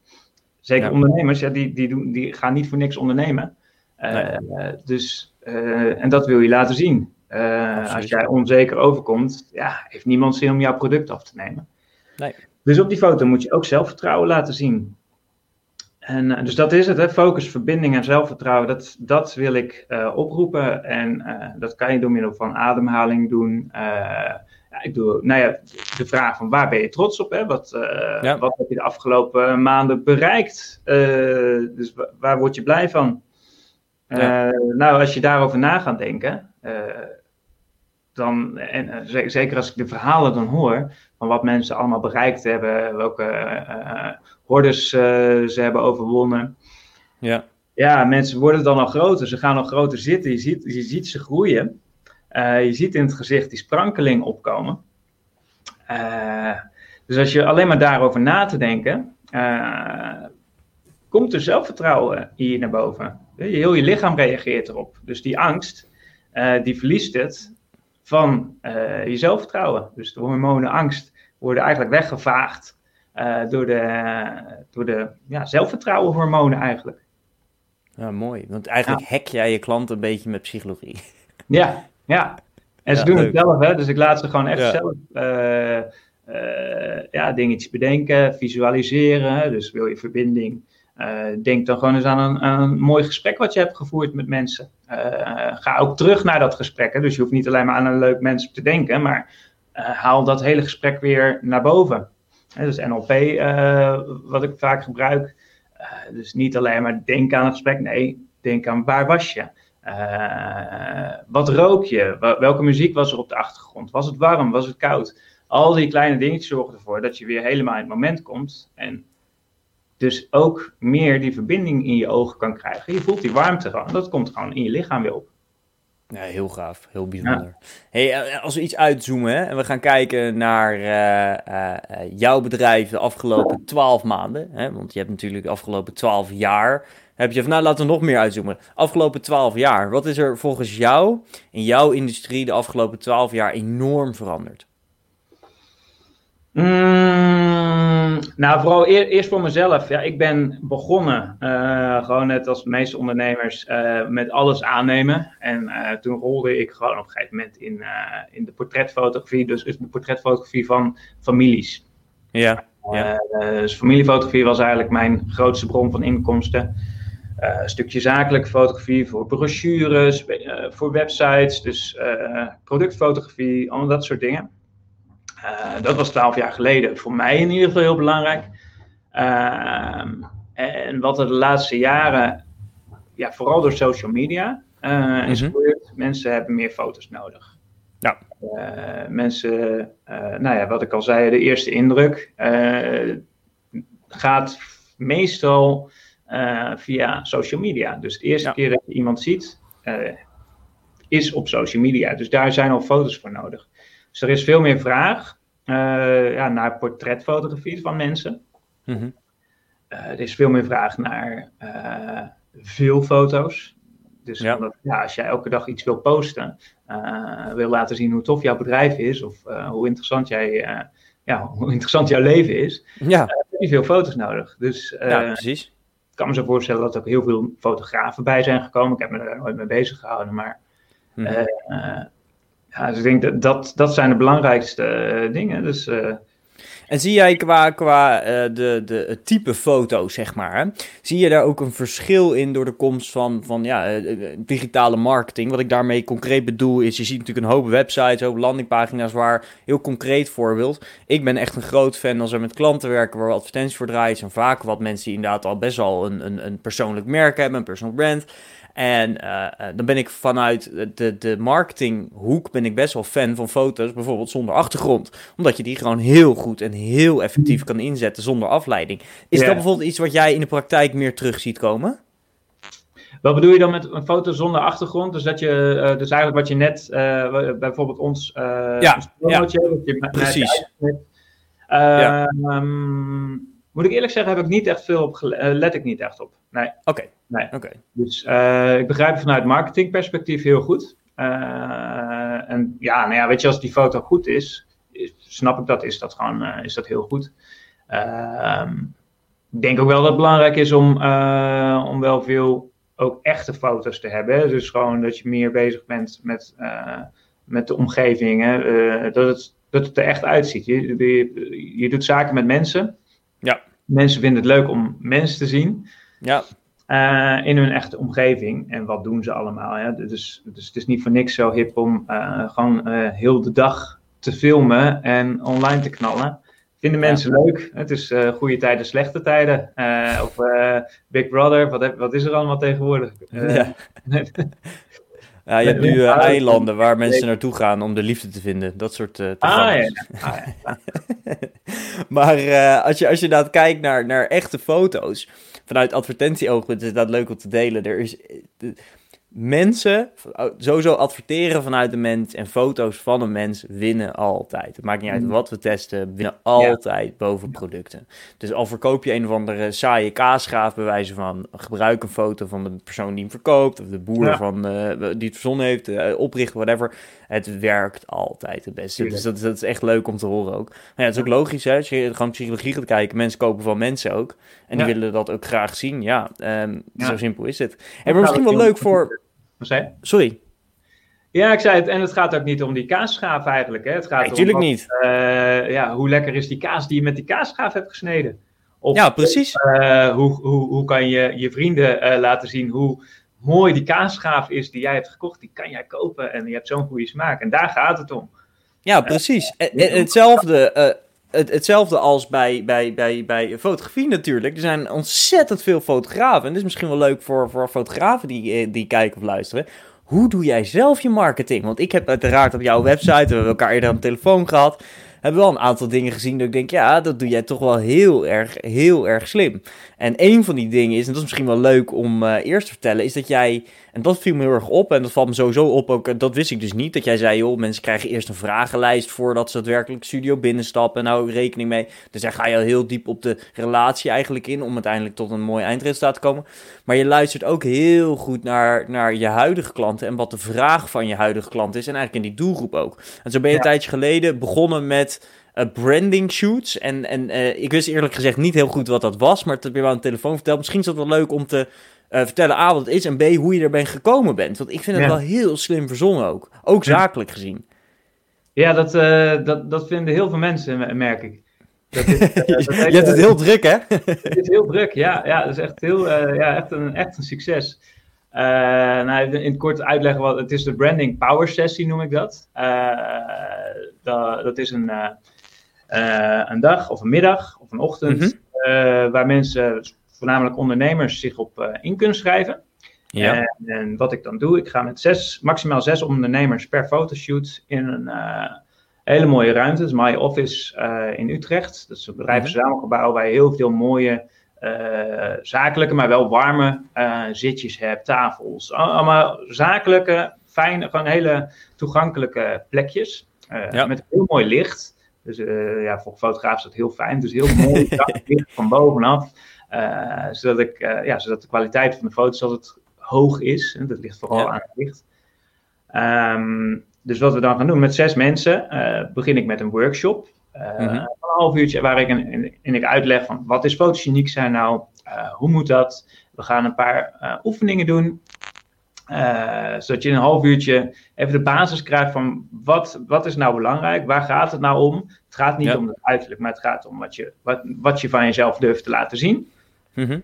Zeker ja. ondernemers, ja, die, die, doen, die gaan niet voor niks ondernemen. Nee. Dus, en dat wil je laten zien. Als jij onzeker overkomt, ja, heeft niemand zin om jouw product af te nemen. Nee. Dus op die foto moet je ook zelfvertrouwen laten zien. En, dus dat is het, hè? focus, verbinding en zelfvertrouwen. Dat, dat wil ik oproepen. En dat kan je door middel van ademhaling doen ja, ik doe, nou ja, de vraag van waar ben je trots op? Hè? Wat, ja. wat heb je de afgelopen maanden bereikt? Dus waar word je blij van? Ja. Nou, als je daarover na gaat denken, dan, en zeker als ik de verhalen dan hoor, van wat mensen allemaal bereikt hebben, welke uh, hordes ze hebben overwonnen. Ja. Ja, mensen worden dan al groter, ze gaan al groter zitten, je ziet, je ziet ze groeien. je ziet in het gezicht die sprankeling opkomen. dus als je alleen maar daarover na te denken, komt er zelfvertrouwen hier naar boven. Heel je lichaam reageert erop. Dus die angst, die verliest het van uh, je zelfvertrouwen. Dus de hormonen angst worden eigenlijk weggevaagd uh, door de, door de ja, zelfvertrouwenhormonen eigenlijk. Ja, mooi. Want eigenlijk ja. hack jij je klant een beetje met psychologie. Ja, ja. En ze doen het zelf, hè. Dus ik laat ze gewoon echt ja. zelf ja, dingetjes bedenken, visualiseren. Dus wil je verbinding denk dan gewoon eens aan een, aan een, mooi gesprek wat je hebt gevoerd met mensen. Uh, ga ook terug naar dat gesprek. Hè? Dus je hoeft niet alleen maar aan een leuk mens te denken, maar uh, haal dat hele gesprek weer naar boven. Hè, dus NLP, wat ik vaak gebruik. dus niet alleen maar denken aan het gesprek, nee, denk aan waar was je? wat rook je? Welke muziek was er op de achtergrond? Was het warm? Was het koud? Al die kleine dingetjes zorgen ervoor dat je weer helemaal in het moment komt. En dus ook meer die verbinding in je ogen kan krijgen. Je voelt die warmte gewoon. Dat komt gewoon in je lichaam weer op. Ja, heel gaaf. Heel bijzonder. Hey, eh, als we iets uitzoomen hè, en we gaan kijken naar uh, uh, jouw bedrijf de afgelopen twaalf maanden. Hè, want je hebt natuurlijk de afgelopen twaalf jaar. Heb je, nou laten we nog meer uitzoomen. Afgelopen twaalf jaar. Wat is er volgens jou in jouw industrie de afgelopen twaalf jaar enorm veranderd? Mm, nou, vooral eerst voor mezelf. Ja, ik ben begonnen, uh, gewoon net als de meeste ondernemers, uh, met alles aannemen. En uh, toen rolde ik gewoon op een gegeven moment in, in de portretfotografie, dus de portretfotografie van families. Ja. ja. dus familiefotografie was eigenlijk mijn grootste bron van inkomsten. een stukje zakelijke fotografie voor brochures, voor websites, dus productfotografie, allemaal dat soort dingen. Uh, dat was twaalf jaar geleden. Voor mij in ieder geval heel belangrijk. Uh, en wat er de laatste jaren, ja, vooral door social media, uh, is mm gebeurd. Mensen hebben meer foto's nodig. Ja. mensen, nou ja, wat ik al zei, de eerste indruk gaat meestal via social media. Dus de eerste keer dat je iemand ziet, is op social media. Dus daar zijn al foto's voor nodig. Dus er is veel meer vraag uh, ja, naar portretfotografie van mensen. Mm -hmm. uh, er is veel meer vraag naar uh, veel foto's. Dus ja. Omdat, ja, als jij elke dag iets wil posten, wil laten zien hoe tof jouw bedrijf is of hoe interessant jij ja, hoe interessant jouw leven is, ja. heb je veel foto's nodig. Dus ja, precies. ik kan me zo voorstellen dat er ook heel veel fotografen bij zijn gekomen. Ik heb me daar nooit mee bezig gehouden, maar mm -hmm. Ja, dus ik denk dat dat, dat zijn de belangrijkste uh, dingen. Dus, uh... En zie jij qua, qua uh, de, de, type foto, zeg maar, hè? zie je daar ook een verschil in door de komst van, van ja, digitale marketing? Wat ik daarmee concreet bedoel is, je ziet natuurlijk een hoop websites, een hoop landingpagina's waar, heel concreet voorbeeld, ik ben echt een groot fan als er met klanten werken waar we advertenties voor draaien. zijn vaak wat mensen die inderdaad al best wel een, een, een persoonlijk merk hebben, een personal brand. En uh, dan ben ik vanuit de, de marketinghoek ben ik best wel fan van foto's, bijvoorbeeld zonder achtergrond. Omdat je die gewoon heel goed en heel effectief kan inzetten zonder afleiding. Is dat bijvoorbeeld iets wat jij in de praktijk meer terug ziet komen? Wat bedoel je dan met een foto zonder achtergrond? Dus dat je, uh, dus eigenlijk wat je net, uh, bijvoorbeeld ons, ja, ja. Precies. Ja. Um, moet ik eerlijk zeggen, heb ik niet echt veel op, let ik niet echt op. Nee. Oké. Okay. Nee. Okay. Dus uh, ik begrijp het vanuit marketingperspectief heel goed. Uh, en ja, nou ja, weet je, als die foto goed is, is snap ik dat, is dat gewoon uh, is dat heel goed. Ehm, ik denk ook wel dat het belangrijk is om, om wel veel ook echte foto's te hebben. Dus gewoon dat je meer bezig bent met, met de omgeving. Hè? dat, het, dat het er echt uitziet. Je, je, je doet zaken met mensen. Mensen vinden het leuk om mensen te zien. Ja. Uh, in hun echte omgeving. En wat doen ze allemaal? Ja? Dus, dus het is niet voor niks zo hip om uh, gewoon uh, heel de dag te filmen en online te knallen. Vinden mensen ja. leuk. Het is goede tijden, slechte tijden. of Big Brother, wat, heb, wat is er allemaal tegenwoordig? ja. Ja, je hebt nu eilanden waar mensen naartoe gaan om de liefde te vinden. Dat soort uh, ah, ja. Ah, ja. maar als, je, als je inderdaad kijkt naar, naar echte foto's, vanuit advertentieoogpunt is dat leuk om te delen. Er is, mensen, sowieso adverteren vanuit de mens en foto's van een mens winnen altijd. Het maakt niet uit mm. wat we testen, winnen altijd boven producten. Dus al verkoop je een of andere saaie kaasgraaf bij wijze van, gebruik een foto van de persoon die hem verkoopt, of de boer van, uh, die het verzonnen heeft, uh, opricht, whatever. Het werkt altijd het beste. Dus dat, dat, is echt leuk om te horen ook. Maar ja, het is ook logisch, hè? als je gewoon psychologie gaat kijken, mensen kopen van mensen ook. En die willen dat ook graag zien. Ja, um, zo simpel is het. En maar misschien wel leuk voor zei Sorry. Ja, ik zei het. En het gaat ook niet om die kaasschaaf eigenlijk. Hè. Het gaat nee, natuurlijk niet. Uh, ja, hoe lekker is die kaas die je met die kaasschaaf hebt gesneden? Of, ja, precies. Uh, hoe, hoe, hoe kan je je vrienden uh, laten zien hoe mooi die kaasschaaf is die jij hebt gekocht? Die kan jij kopen en je hebt zo'n goede smaak. En daar gaat het om. Ja, precies. En, hetzelfde het, hetzelfde als bij, bij, bij, bij fotografie natuurlijk. Er zijn ontzettend veel fotografen. En dit is misschien wel leuk voor, voor fotografen die, eh, die kijken of luisteren. Hoe doe jij zelf je marketing? Want ik heb uiteraard op jouw website, we hebben elkaar eerder aan de telefoon gehad hebben wel een aantal dingen gezien dat ik denk, ja, dat doe jij toch wel heel erg, heel erg slim. En een van die dingen is, en dat is misschien wel leuk om uh, eerst te vertellen, is dat jij, en dat viel me heel erg op, en dat valt me sowieso op ook, dat wist ik dus niet, dat jij zei, joh, mensen krijgen eerst een vragenlijst voordat ze daadwerkelijk studio binnenstappen, en hou rekening mee. Dus daar ga je al heel diep op de relatie eigenlijk in, om uiteindelijk tot een mooi eindresultaat te komen. Maar je luistert ook heel goed naar, naar je huidige klanten en wat de vraag van je huidige klant is, en eigenlijk in die doelgroep ook. En zo ben je een tijdje geleden begonnen met uh, branding shoots. En, en uh, ik wist eerlijk gezegd niet heel goed wat dat was, maar het heb je wel aan de telefoon verteld. Misschien is het wel leuk om te uh, vertellen A, wat het is en B, hoe je erbij gekomen bent. Want ik vind het wel heel slim verzonnen ook. Ook zakelijk gezien. Ja, dat, dat, dat vinden heel veel mensen, merk ik. Dat is, dat je hebt het heel druk, hè? het is heel druk, ja. Ja, dat is echt, heel, ja, echt, een, echt een succes. Uh, nou, in het kort uitleggen wat het is de branding power sessie noem ik dat. Uh, dat, dat, is een, uh, een dag of een middag of een ochtend mm waar mensen, voornamelijk ondernemers, zich op in kunnen schrijven. Ja. En, en, wat ik dan doe, ik ga met zes, maximaal zes ondernemers per fotoshoot in een hele mooie ruimte. Dat is My Office in Utrecht. Dat is een bedrijfsverzamelgebouw mhm. waar je heel veel mooie uh, zakelijke, maar wel warme uh, zitjes hebt, tafels. Allemaal zakelijke, fijne, gewoon hele toegankelijke plekjes. Uh, Met heel mooi licht. Dus ja, voor fotograaf is dat heel fijn. Dus heel mooi licht van bovenaf. Zodat, ik, ja, zodat de kwaliteit van de foto's altijd hoog is. En dat ligt vooral aan het licht. Um, dus wat we dan gaan doen met zes mensen, begin ik met een workshop. Uh, Een half uurtje waar ik in, in, ik uitleg van wat is fotogeniek zijn nou, uh, hoe moet dat? We gaan een paar uh, oefeningen doen, zodat je in een half uurtje even de basis krijgt van wat, wat is nou belangrijk, waar gaat het nou om? Het gaat niet om het uiterlijk, maar het gaat om wat je, wat, wat je van jezelf durft te laten zien. Mm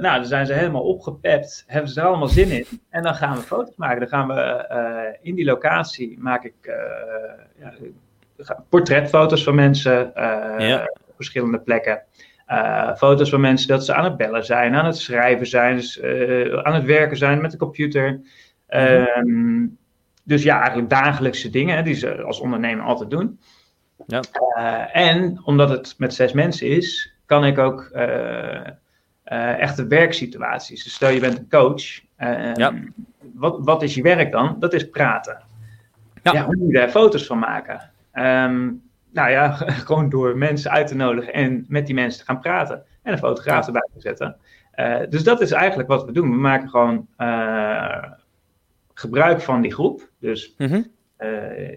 nou, dan zijn ze helemaal opgepept, hebben ze er allemaal zin in. En dan gaan we foto's maken. Dan gaan we in die locatie, maak ik, ja, portretfoto's van mensen op verschillende plekken. Foto's van mensen dat ze aan het bellen zijn, aan het schrijven zijn, dus, aan het werken zijn met de computer. Um, dus ja, eigenlijk dagelijkse dingen hè, die ze als ondernemer altijd doen. Ja. en omdat het met zes mensen is, kan ik ook echte werksituaties. Dus stel je bent een coach. Ja. wat, wat is je werk dan? Dat is praten. Ja. ja hoe moet je daar foto's van maken? Um, nou ja, gewoon door mensen uit te nodigen en met die mensen te gaan praten. En een fotograaf erbij te zetten. Uh, dus dat is eigenlijk wat we doen. We maken gewoon uh, gebruik van die groep. Dus uh,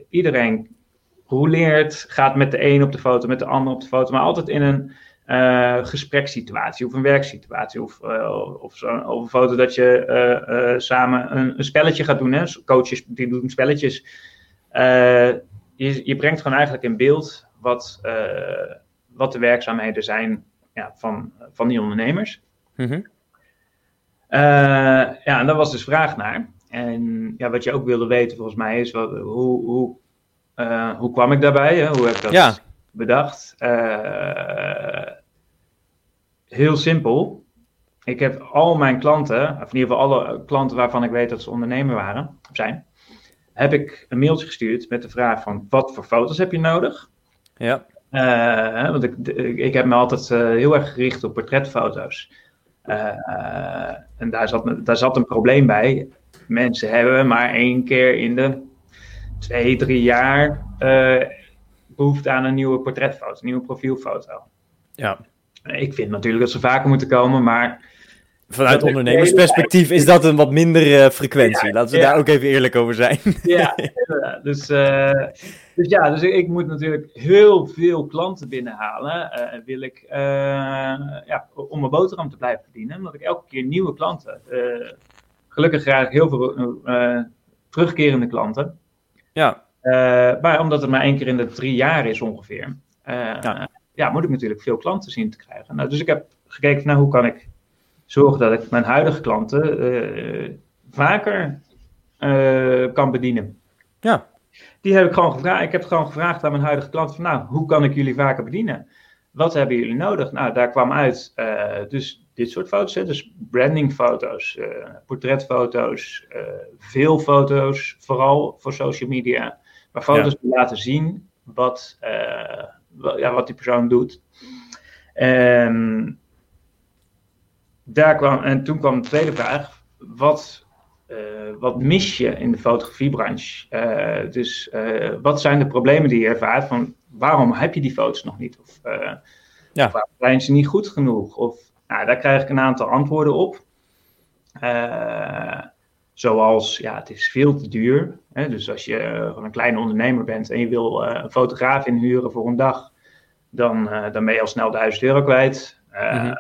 iedereen rouleert, gaat met de een op de foto, met de ander op de foto, maar altijd in een gesprekssituatie of een werksituatie. Of, of, zo, of een foto dat je samen een, een, spelletje gaat doen. Hè? Coaches die doen spelletjes je, je brengt gewoon eigenlijk in beeld wat, uh, wat de werkzaamheden zijn ja, van, van die ondernemers. Mm -hmm. uh, ja, en daar was dus vraag naar. En ja, wat je ook wilde weten volgens mij is, wat, hoe, hoe, uh, hoe kwam ik daarbij? Hè? Hoe heb ik dat ja. Bedacht? heel simpel. ik heb al mijn klanten, of in ieder geval alle klanten waarvan ik weet dat ze ondernemer waren, of zijn, heb ik een mailtje gestuurd met de vraag van wat voor foto's heb je nodig? Ja. Uh, want ik, ik heb me altijd uh, heel erg gericht op portretfoto's. En daar zat, daar zat een probleem bij. Mensen hebben maar één keer in de twee, drie jaar behoefte aan een nieuwe portretfoto, een nieuwe profielfoto. Ja. Ik vind natuurlijk dat ze vaker moeten komen, maar Vanuit ondernemersperspectief is dat een wat mindere frequentie. Laten we daar ook even eerlijk over zijn. Ja, dus, uh, dus ja, dus ik, moet natuurlijk heel veel klanten binnenhalen. Uh, wil ik, uh, ja, om mijn boterham te blijven verdienen. Omdat ik elke keer nieuwe klanten. gelukkig graag heel veel terugkerende klanten. Ja. Maar omdat het maar één keer in de drie jaar is ongeveer. Ja. ja. moet ik natuurlijk veel klanten zien te krijgen. Nou, dus ik heb gekeken naar hoe kan ik zorgen dat ik mijn huidige klanten uh, vaker kan bedienen. Ja. Die heb ik gewoon gevraagd. Ik heb gewoon gevraagd aan mijn huidige klanten van, nou, hoe kan ik jullie vaker bedienen? Wat hebben jullie nodig? Nou, daar kwam uit, uh, dus dit soort foto's, hè? dus brandingfoto's, portretfoto's, veel foto's, vooral voor social media, maar foto's die laten zien wat, ja, wat die persoon doet. En daar kwam, en toen kwam de tweede vraag: wat, uh, wat mis je in de fotografiebranche? Uh, dus wat zijn de problemen die je ervaart? Van waarom heb je die foto's nog niet? Of, ja. of zijn ze niet goed genoeg? Of, nou, daar krijg ik een aantal antwoorden op. zoals, ja, het is veel te duur. Hè? Dus als je van een kleine ondernemer bent en je wil een fotograaf inhuren voor een dag, dan, dan ben je al snel 1000 euro kwijt. Mm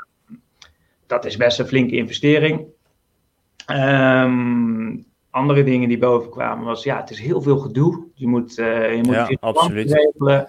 dat is best een flinke investering. Um, andere dingen die boven kwamen was, ja, het is heel veel gedoe. Je moet, je moet ja, absoluut. regelen.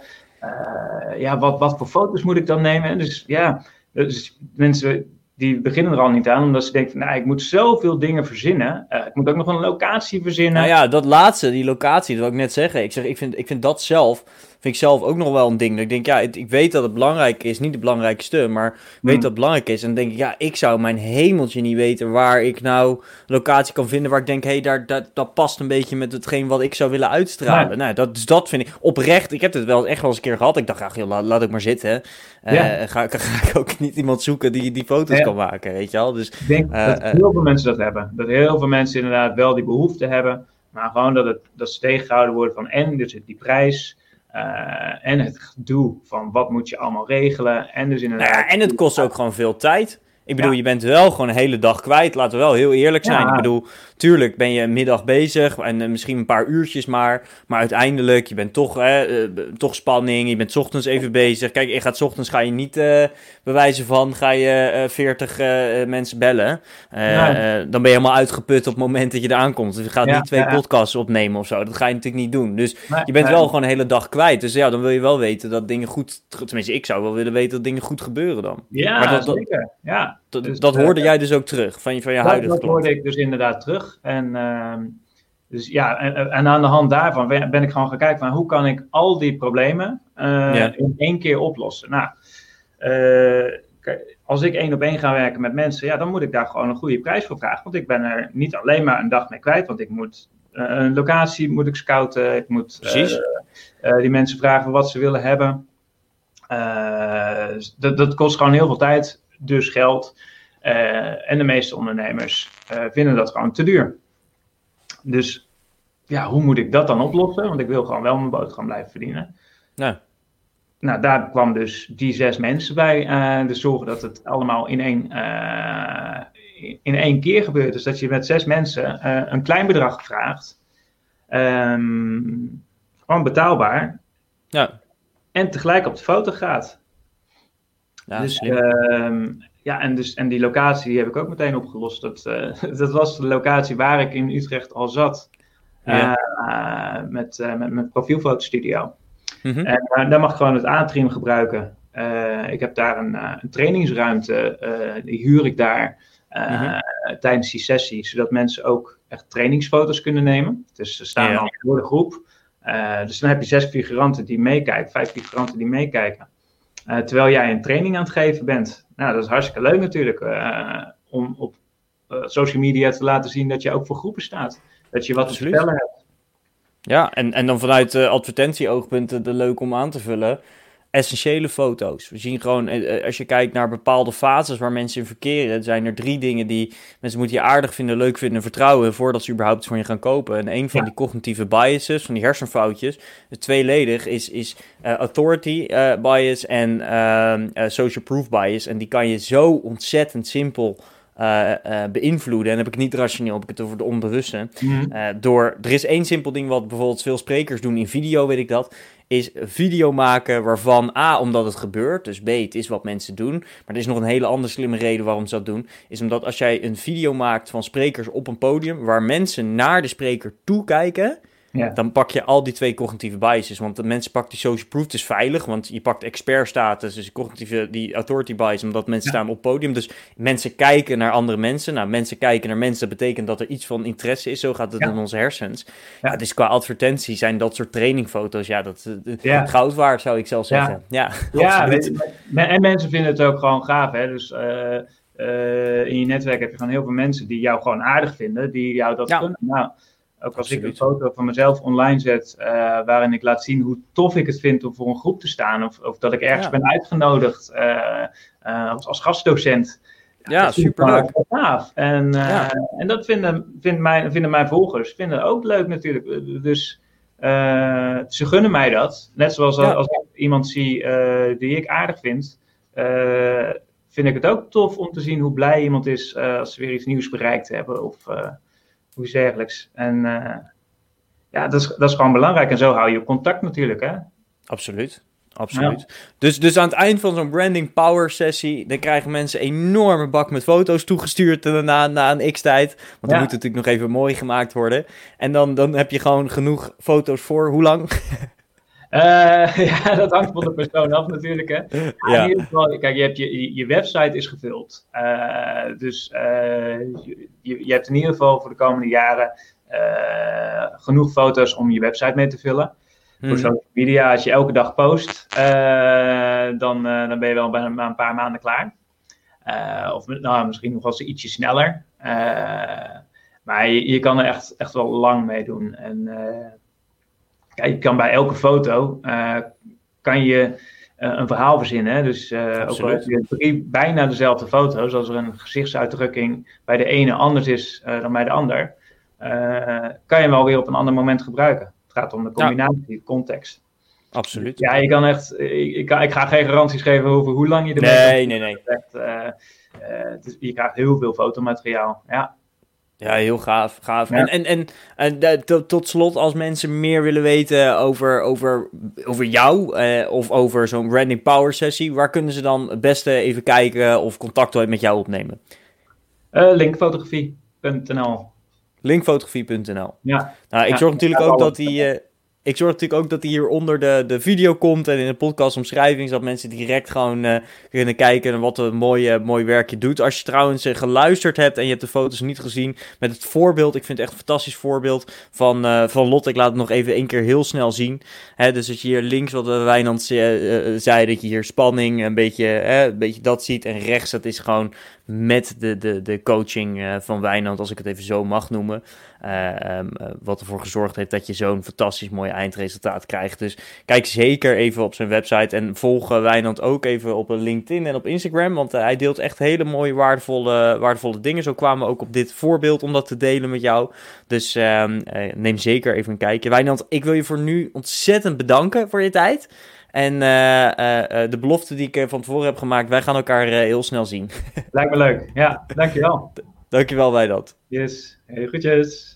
Ja, wat, wat voor foto's moet ik dan nemen? Dus ja, dus mensen die beginnen er al niet aan, omdat ze denken, nou, ik moet zoveel dingen verzinnen. Uh, ik moet ook nog een locatie verzinnen. Nou ja, dat laatste, die locatie, dat wil ik net zeggen. Ik, zeg, ik, vind, ik vind dat zelf vind ik zelf ook nog wel een ding. Dat ik denk, ja, ik weet dat het belangrijk is, niet het belangrijkste, maar ik weet hmm. dat het belangrijk is. En dan denk ik, ja, ik zou mijn hemeltje niet weten waar ik nou locatie kan vinden waar ik denk, hé, hey, daar, dat, dat past een beetje met hetgeen wat ik zou willen uitstralen. Nou, dat, dus dat vind ik oprecht. Ik heb het wel echt wel eens een keer gehad. Ik dacht, ach, joh, laat, laat ik maar zitten. Uh, ga, ga, ik ook niet iemand zoeken die die foto's kan maken, weet je wel. Dus, ik denk uh, dat heel veel mensen dat hebben. Dat heel veel mensen inderdaad wel die behoefte hebben. Maar gewoon dat, het, dat ze tegengehouden worden van en dus die prijs en het gedoe van wat moet je allemaal regelen. En dus inderdaad. Nou ja, en het kost ook gewoon veel tijd. Ik bedoel, je bent wel gewoon een hele dag kwijt. Laten we wel heel eerlijk zijn. Ik bedoel, tuurlijk ben je een middag bezig en uh, misschien een paar uurtjes maar. Maar uiteindelijk, je bent toch, uh, toch spanning. Je bent ochtends even bezig. Kijk, je gaat ochtends ga je niet uh, bewijzen van, ga je 40 mensen bellen. dan ben je helemaal uitgeput op het moment dat je er aankomt. Dus je gaat niet twee podcasts opnemen of zo. Dat ga je natuurlijk niet doen. Dus je bent wel gewoon een hele dag kwijt. Dus ja, dan wil je wel weten dat dingen goed... Tenminste, ik zou wel willen weten dat dingen goed gebeuren dan. Ja, maar dat, zeker. Ja. Dat, dus, dat hoorde jij dus ook terug van je, van je dat, huidige Dat hoorde ik dus inderdaad terug. En, uh, dus ja, en, en, aan de hand daarvan ben ik gewoon gaan kijken van hoe kan ik al die problemen uh, ja. in één keer oplossen. Nou, uh, als ik één op één ga werken met mensen, ja, dan moet ik daar gewoon een goede prijs voor vragen. Want ik ben er niet alleen maar een dag mee kwijt, want ik moet een locatie moet ik scouten, ik moet die mensen vragen wat ze willen hebben. dat, dat kost gewoon heel veel tijd dus geld. Uh, en de meeste ondernemers uh, vinden dat gewoon te duur. Dus ja, hoe moet ik dat dan oplossen? Want ik wil gewoon wel mijn boterham blijven verdienen. Ja. Nou, daar kwam dus die zes mensen bij. Uh, dus zorgen dat het allemaal in één, in één keer gebeurt. Dus dat je met zes mensen een klein bedrag vraagt. Um, gewoon betaalbaar. Ja. En tegelijk op de foto gaat. Ja, dus, uh, ja, en, dus, en die locatie die heb ik ook meteen opgelost. Dat, uh, dat was de locatie waar ik in Utrecht al zat. Ja. Uh, met, uh, met mijn profielfotostudio. Mm -hmm. En daar mag ik gewoon het atrium gebruiken. ik heb daar een, een trainingsruimte, die huur ik daar mm -hmm. tijdens die sessie, zodat mensen ook echt trainingsfoto's kunnen nemen. Dus ze staan ja. dan voor de groep. dus dan heb je zes figuranten die meekijken, vijf figuranten die meekijken. Uh, terwijl jij een training aan het geven bent. Nou, dat is hartstikke leuk natuurlijk. Uh, om op social media te laten zien dat je ook voor groepen staat. Dat je wat te vertellen hebt. Ja, en, en dan vanuit advertentieoogpunten de leuk om aan te vullen essentiële foto's. We zien gewoon, eh, eh, als je kijkt naar bepaalde fases waar mensen in verkeren, zijn er drie dingen die mensen moeten je aardig vinden, leuk vinden, vertrouwen voordat ze überhaupt van je gaan kopen. En een van die cognitieve biases, van die hersenfoutjes, het tweeledig, is, is uh, authority uh, bias en uh, social proof bias. En die kan je zo ontzettend simpel beïnvloeden. En dan heb ik niet rationeel, heb ik het over de onbewuste. Mhm. door, er is één simpel ding wat bijvoorbeeld veel sprekers doen in video, weet ik dat is video maken waarvan A, omdat het gebeurt, dus B, het is wat mensen doen. Maar er is nog een hele andere slimme reden waarom ze dat doen. Is omdat als jij een video maakt van sprekers op een podium waar mensen naar de spreker toekijken ja. Dan pak je al die twee cognitieve biases. Want de mensen pakken die social proof, is veilig. Want je pakt expert status, dus cognitieve, die authority bias, omdat mensen staan op podium. Dus mensen kijken naar andere mensen. Nou, mensen kijken naar mensen, dat betekent dat er iets van interesse is. Zo gaat het in onze hersens. Ja. dus qua advertentie zijn dat soort trainingfoto's, ja, dat uh, goud waard zou ik zelf zeggen. Ja, ja, en mensen vinden het ook gewoon gaaf, hè. Dus... Uh, in je netwerk heb je gewoon heel veel mensen die jou gewoon aardig vinden, die jou dat kunnen. Nou, ook als ik een foto van mezelf online zet, uh, waarin ik laat zien hoe tof ik het vind om voor een groep te staan, of, of dat ik ergens ben uitgenodigd uh, uh, als, als, gastdocent. Ja, super leuk. Gaaf. En, ja. en dat vinden, vinden, mijn, vinden mijn volgers vinden ook leuk natuurlijk. Dus ze gunnen mij dat. Net zoals als ik iemand zie die ik aardig vind, vind ik het ook tof om te zien hoe blij iemand is als ze weer iets nieuws bereikt hebben. Of, hoe dergelijks. En uh, ja, dat is, dat is gewoon belangrijk. En zo hou je contact natuurlijk, hè? Absoluut. Absoluut. Dus, dus aan het eind van zo'n branding power sessie, dan krijgen mensen een enorme bak met foto's toegestuurd na, na een x-tijd. Want ja. die moeten natuurlijk nog even mooi gemaakt worden. En dan, dan heb je gewoon genoeg foto's voor hoe lang? Uh, ja, dat hangt van de persoon af natuurlijk. Hè. Ja. In ieder geval, kijk, je, hebt je, je website is gevuld. Uh, dus uh, je, je hebt in ieder geval voor de komende jaren genoeg foto's om je website mee te vullen. Hmm. Voor social media, als je elke dag post, dan, dan ben je wel bijna een paar maanden klaar. of nou, misschien nog wel eens ietsje sneller. maar je, je, kan er echt, echt wel lang mee doen. En je kan bij elke foto uh, kan je uh, een verhaal verzinnen. Dus uh, ook al heb je drie bijna dezelfde foto's, als er een gezichtsuitdrukking bij de ene anders is dan bij de ander, kan je hem wel weer op een ander moment gebruiken. Het gaat om de combinatie, ja. context. Absoluut. Ja, je kan echt, ik, ik, ik, ga geen garanties geven over hoe lang je ermee Nee, nee, nee. Echt, je krijgt heel veel fotomateriaal. Ja. Ja, heel gaaf. gaaf. En, en, en, en tot, tot, slot, als mensen meer willen weten over, over, over jou eh, of over zo'n branding power sessie, waar kunnen ze dan het beste even kijken of contact met jou opnemen? Uh, linkfotografie.nl Linkfotografie.nl Ja. Nou, ik zorg natuurlijk ook dat die... Uh, ik zorg natuurlijk ook dat hij hier onder de, de video komt en in de podcastomschrijving, zodat mensen direct gewoon uh, kunnen kijken naar wat een mooi, mooi werk je doet. Als je trouwens uh, geluisterd hebt en je hebt de foto's niet gezien, met het voorbeeld, ik vind het echt een fantastisch voorbeeld van, uh, van Lot. Ik laat het nog even één keer heel snel zien. Hè, dus als je hier links, wat Wijnand zei, dat je hier spanning, een beetje, een beetje dat ziet. En rechts, dat is gewoon met de, de, de coaching van Wijnand, als ik het even zo mag noemen. Uh, um, wat ervoor gezorgd heeft dat je zo'n fantastisch mooi eindresultaat krijgt. Dus kijk zeker even op zijn website en volg Wijnand ook even op LinkedIn en op Instagram. Want uh, hij deelt echt hele mooie, waardevolle, waardevolle dingen. Zo kwamen we ook op dit voorbeeld om dat te delen met jou. Dus uh, neem zeker even een kijkje. Wijnand, ik wil je voor nu ontzettend bedanken voor je tijd. En de belofte die ik van tevoren heb gemaakt, wij gaan elkaar heel snel zien. Lijkt me leuk. Ja, dankjewel. Dankjewel, Wijnand. Yes, hey, goedjes.